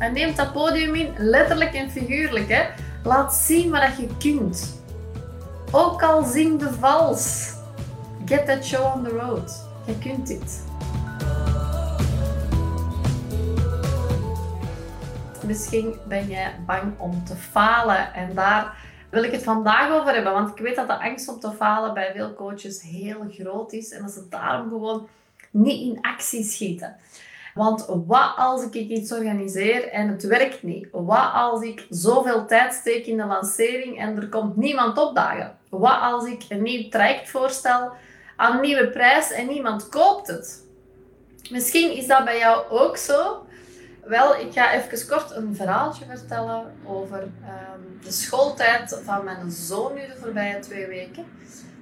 En neem dat podium in, letterlijk en figuurlijk. Hè. Laat zien wat je kunt. Ook al zing de vals. Get that show on the road. Je kunt dit. Misschien ben jij bang om te falen en daar wil ik het vandaag over hebben. Want ik weet dat de angst om te falen bij veel coaches heel groot is en dat ze daarom gewoon niet in actie schieten. Want wat als ik iets organiseer en het werkt niet? Wat als ik zoveel tijd steek in de lancering en er komt niemand opdagen? Wat als ik een nieuw traject voorstel aan een nieuwe prijs en niemand koopt het? Misschien is dat bij jou ook zo. Wel, ik ga even kort een verhaaltje vertellen over ehm, de schooltijd van mijn zoon nu de voorbije twee weken.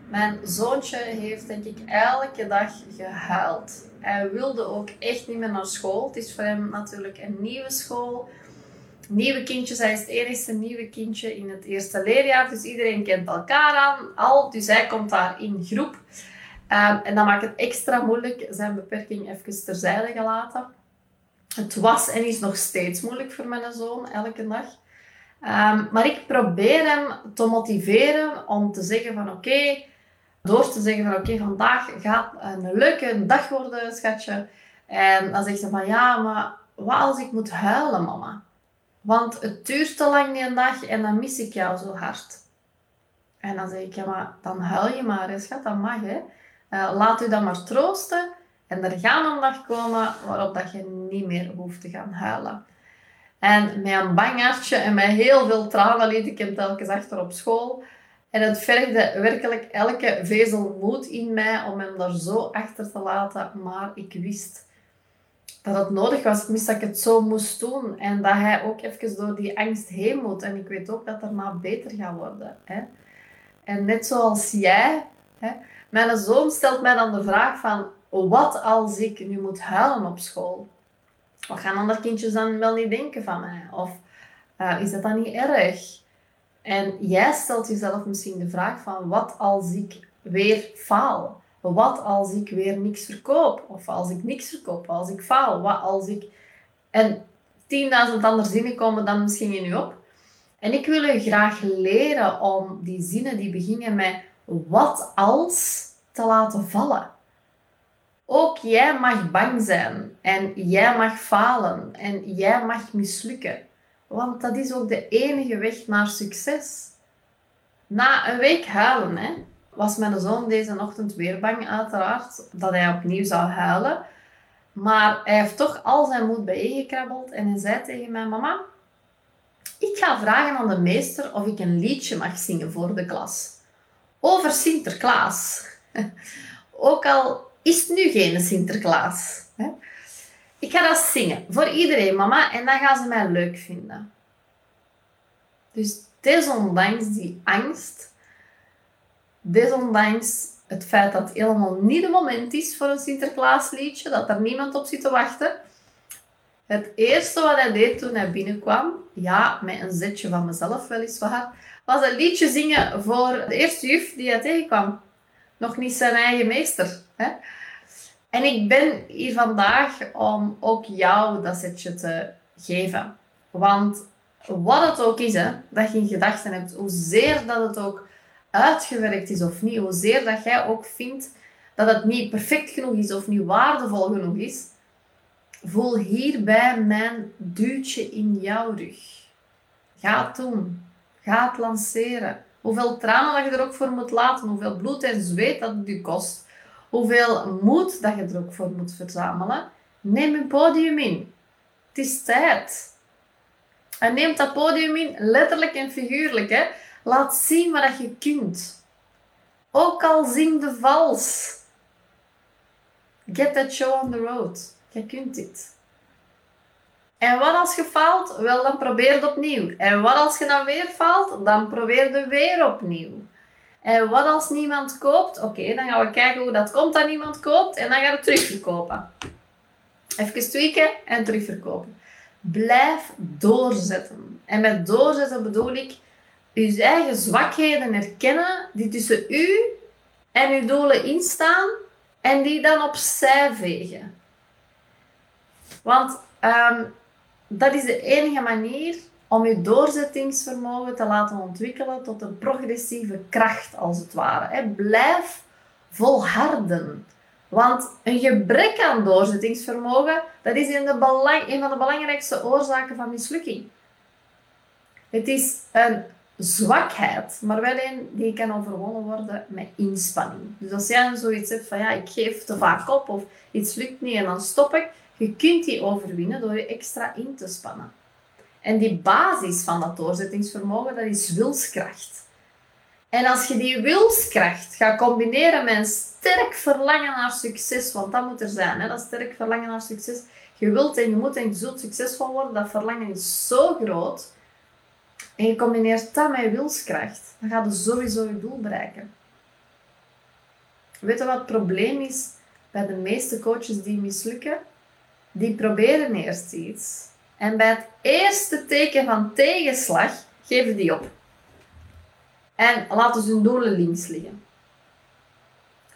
Mijn zoontje heeft denk ik elke dag gehuild. Hij wilde ook echt niet meer naar school. Het is voor hem natuurlijk een nieuwe school. Nieuwe kindjes, hij is het enige nieuwe kindje in het eerste leerjaar. Dus iedereen kent elkaar aan, al. Dus hij komt daar in groep. Um, en dat maakt het extra moeilijk, zijn beperking even terzijde gelaten. Het was en is nog steeds moeilijk voor mijn zoon, elke dag. Um, maar ik probeer hem te motiveren om te zeggen van oké, door te zeggen van oké, vandaag gaat een leuke dag worden, schatje. En dan zegt ze van ja, maar wat als ik moet huilen, mama? Want het duurt te lang die dag en dan mis ik jou zo hard. En dan zeg ik, ja, maar dan huil je maar, schat, dat mag, hè. Uh, laat u dan maar troosten. En er gaat een dag komen waarop dat je niet meer hoeft te gaan huilen. En met een bang hartje en met heel veel tranen liet ik hem telkens achter op school. En het vergde werkelijk elke vezel moed in mij om hem daar zo achter te laten. Maar ik wist dat het nodig was. Ik wist dat ik het zo moest doen. En dat hij ook even door die angst heen moet. En ik weet ook dat daarna beter gaat worden. Hè. En net zoals jij... Hè, mijn zoon stelt mij dan de vraag van... Wat als ik nu moet huilen op school? Wat gaan andere kindjes dan wel niet denken van mij? Of uh, is dat dan niet erg? En jij stelt jezelf misschien de vraag van wat als ik weer faal? Wat als ik weer niks verkoop? Of als ik niks verkoop, als ik faal? Wat als ik... En 10.000 andere zinnen komen dan misschien in je op. En ik wil je graag leren om die zinnen die beginnen met wat als te laten vallen. Ook jij mag bang zijn en jij mag falen en jij mag mislukken. Want dat is ook de enige weg naar succes. Na een week huilen, hè, was mijn zoon deze ochtend weer bang, uiteraard, dat hij opnieuw zou huilen. Maar hij heeft toch al zijn moed bijeengekrabbeld en hij zei tegen mij: Mama, ik ga vragen aan de meester of ik een liedje mag zingen voor de klas. Over Sinterklaas. Ook al is het nu geen Sinterklaas. Hè? Ik ga dat zingen voor iedereen, mama, en dan gaan ze mij leuk vinden. Dus desondanks die angst, desondanks het feit dat het helemaal niet het moment is voor een Sinterklaasliedje, dat er niemand op zit te wachten. Het eerste wat hij deed toen hij binnenkwam, ja, met een zetje van mezelf weliswaar, was een liedje zingen voor de eerste juf die hij tegenkwam. Nog niet zijn eigen meester. Hè? En ik ben hier vandaag om ook jou dat zetje te geven. Want wat het ook is, hè, dat je in gedachten hebt, hoezeer dat het ook uitgewerkt is of niet, hoezeer dat jij ook vindt dat het niet perfect genoeg is of niet waardevol genoeg is, voel hierbij mijn duwtje in jouw rug. Ga het doen. Ga het lanceren. Hoeveel tranen dat je er ook voor moet laten, hoeveel bloed en zweet dat het je kost hoeveel moed dat je er ook voor moet verzamelen. Neem een podium in. Het is tijd. En neem dat podium in, letterlijk en figuurlijk. Hè. Laat zien wat je kunt. Ook al zing de vals. Get that show on the road. Je kunt dit. En wat als je faalt? Wel, dan probeer het opnieuw. En wat als je dan weer faalt? Dan probeer je weer opnieuw. En wat als niemand koopt? Oké, dan gaan we kijken hoe dat komt dat niemand koopt. En dan gaan we terugverkopen. Even tweaken en terugverkopen. Blijf doorzetten. En met doorzetten bedoel ik je eigen zwakheden herkennen die tussen u en uw doelen instaan en die dan opzij vegen. Want um, dat is de enige manier om je doorzettingsvermogen te laten ontwikkelen tot een progressieve kracht, als het ware. Blijf volharden. Want een gebrek aan doorzettingsvermogen, dat is belang, een van de belangrijkste oorzaken van mislukking. Het is een zwakheid, maar wel een die kan overwonnen worden met inspanning. Dus als jij zoiets hebt van ja, ik geef te vaak op of iets lukt niet en dan stop ik, je kunt die overwinnen door je extra in te spannen. En die basis van dat doorzettingsvermogen, dat is wilskracht. En als je die wilskracht gaat combineren met een sterk verlangen naar succes, want dat moet er zijn, hè, dat sterk verlangen naar succes. Je wilt en je moet en je zult succesvol worden, dat verlangen is zo groot. En je combineert dat met wilskracht, dan ga je sowieso je doel bereiken. Weet je wat het probleem is bij de meeste coaches die mislukken? Die proberen eerst iets. En bij het eerste teken van tegenslag geven die op. En laten ze hun doelen links liggen.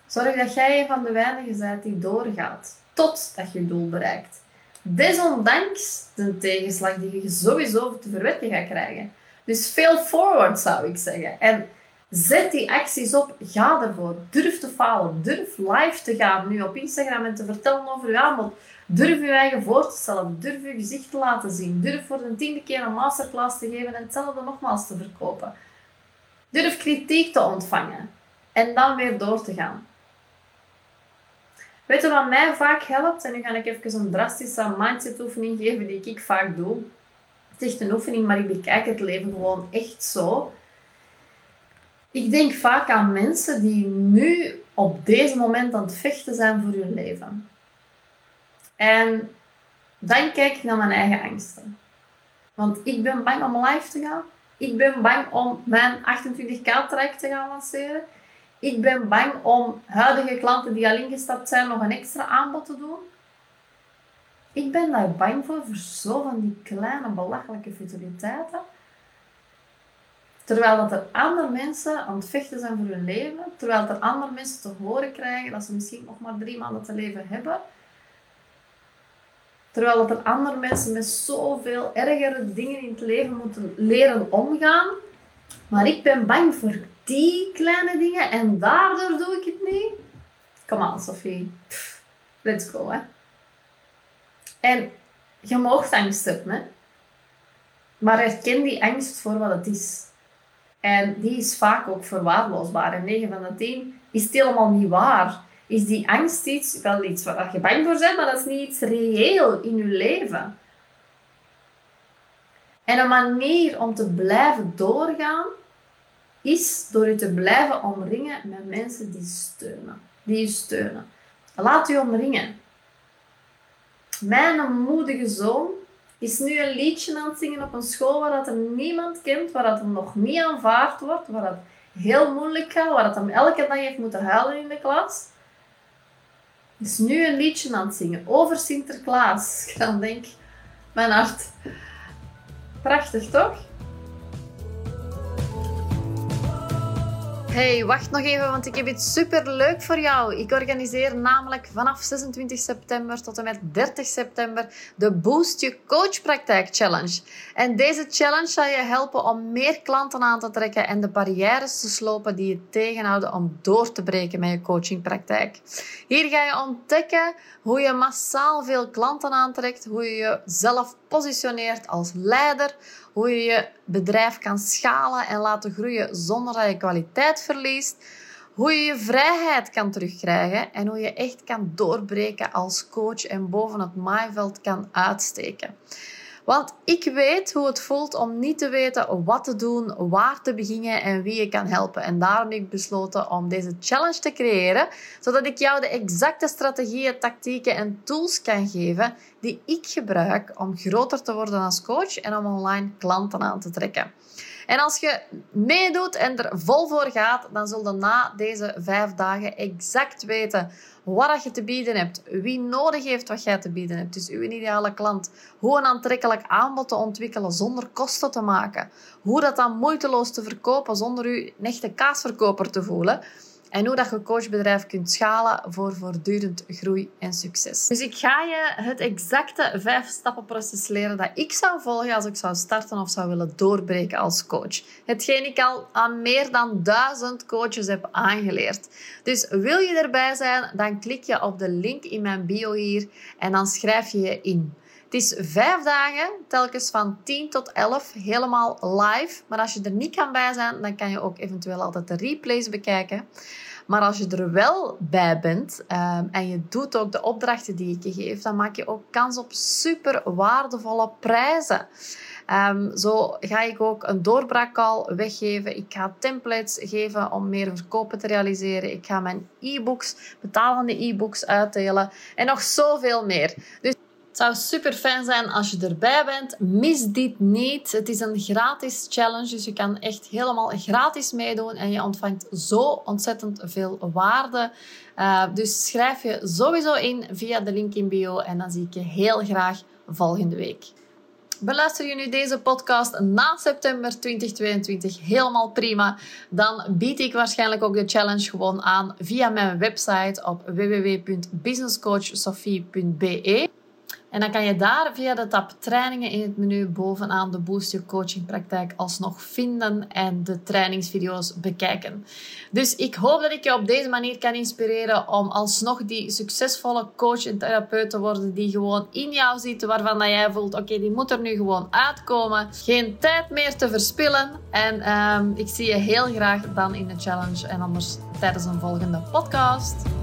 Zorg dat jij van de weinigen bent die doorgaat totdat je je doel bereikt. Desondanks de tegenslag die je sowieso te verwerken gaat krijgen. Dus fail forward zou ik zeggen. En zet die acties op. Ga ervoor. Durf te falen. Durf live te gaan nu op Instagram en te vertellen over je aanbod. Durf je eigen voor te stellen. Durf je gezicht te laten zien. Durf voor de tiende keer een masterclass te geven en hetzelfde nogmaals te verkopen. Durf kritiek te ontvangen en dan weer door te gaan. Weet je wat mij vaak helpt? En nu ga ik even een drastische mindset oefening geven die ik vaak doe. Het is echt een oefening, maar ik bekijk het leven gewoon echt zo. Ik denk vaak aan mensen die nu op deze moment aan het vechten zijn voor hun leven. En dan kijk ik naar mijn eigen angsten. Want ik ben bang om live te gaan. Ik ben bang om mijn 28k traject te gaan lanceren. Ik ben bang om huidige klanten die al ingestapt zijn nog een extra aanbod te doen. Ik ben daar bang voor, voor zo van die kleine belachelijke futiliteiten. Terwijl dat er andere mensen aan het vechten zijn voor hun leven. Terwijl er andere mensen te horen krijgen dat ze misschien nog maar drie maanden te leven hebben. Terwijl dat er andere mensen met zoveel ergere dingen in het leven moeten leren omgaan. Maar ik ben bang voor die kleine dingen en daardoor doe ik het niet. Kom aan, Sophie. Let's go, hè. En je mag angst hebben, hè. Maar herken die angst voor wat het is. En die is vaak ook verwaarloosbaar. En 9 van de 10 is het helemaal niet waar is die angst iets, wel iets waar je bang voor bent, maar dat is niet iets reëel in je leven. En een manier om te blijven doorgaan, is door je te blijven omringen met mensen die steunen. Die je steunen. Laat je omringen. Mijn moedige zoon is nu een liedje aan het zingen op een school waar dat er niemand kent, waar dat hem nog niet aanvaard wordt, waar het heel moeilijk gaat, waar dat hem elke dag heeft moeten huilen in de klas is nu een liedje aan het zingen over Sinterklaas. Ik dan denk, mijn hart. Prachtig, toch? Hey, wacht nog even, want ik heb iets super leuk voor jou. Ik organiseer namelijk vanaf 26 september tot en met 30 september de Boost Je Coachpraktijk Challenge. En deze challenge zal je helpen om meer klanten aan te trekken en de barrières te slopen die je tegenhouden om door te breken met je coachingpraktijk. Hier ga je ontdekken hoe je massaal veel klanten aantrekt, hoe je jezelf positioneert als leider, hoe je je bedrijf kan schalen en laten groeien zonder dat je kwaliteit verliest, hoe je je vrijheid kan terugkrijgen en hoe je echt kan doorbreken als coach en boven het maaiveld kan uitsteken. Want ik weet hoe het voelt om niet te weten wat te doen, waar te beginnen en wie je kan helpen. En daarom heb ik besloten om deze challenge te creëren, zodat ik jou de exacte strategieën, tactieken en tools kan geven die ik gebruik om groter te worden als coach en om online klanten aan te trekken. En als je meedoet en er vol voor gaat, dan zul je na deze vijf dagen exact weten wat je te bieden hebt, wie nodig heeft wat jij te bieden hebt, dus uw ideale klant, hoe een aantrekkelijk aanbod te ontwikkelen zonder kosten te maken, hoe dat dan moeiteloos te verkopen zonder u een echte kaasverkoper te voelen. En hoe dat je coachbedrijf kunt schalen voor voortdurend groei en succes. Dus ik ga je het exacte vijf stappenproces leren dat ik zou volgen als ik zou starten of zou willen doorbreken als coach. Hetgeen ik al aan meer dan duizend coaches heb aangeleerd. Dus wil je erbij zijn, dan klik je op de link in mijn bio hier en dan schrijf je je in. Het is vijf dagen, telkens van 10 tot 11, helemaal live. Maar als je er niet kan bij zijn, dan kan je ook eventueel altijd de replays bekijken. Maar als je er wel bij bent um, en je doet ook de opdrachten die ik je geef, dan maak je ook kans op super waardevolle prijzen. Um, zo ga ik ook een doorbraakcall weggeven. Ik ga templates geven om meer verkopen te realiseren. Ik ga mijn e-books, betalende e-books uitdelen en nog zoveel meer. Dus het zou super fijn zijn als je erbij bent. Mis dit niet. Het is een gratis challenge, dus je kan echt helemaal gratis meedoen en je ontvangt zo ontzettend veel waarde. Uh, dus schrijf je sowieso in via de link in bio en dan zie ik je heel graag volgende week. Beluister je nu deze podcast na september 2022 helemaal prima, dan bied ik waarschijnlijk ook de challenge gewoon aan via mijn website op www.businesscoachsofie.be. En dan kan je daar via de tab trainingen in het menu bovenaan de Boost Your Coaching Praktijk alsnog vinden en de trainingsvideo's bekijken. Dus ik hoop dat ik je op deze manier kan inspireren om alsnog die succesvolle coach en therapeut te worden die gewoon in jou zit, waarvan dat jij voelt, oké, die moet er nu gewoon uitkomen. Geen tijd meer te verspillen. En um, ik zie je heel graag dan in de challenge en anders tijdens een volgende podcast.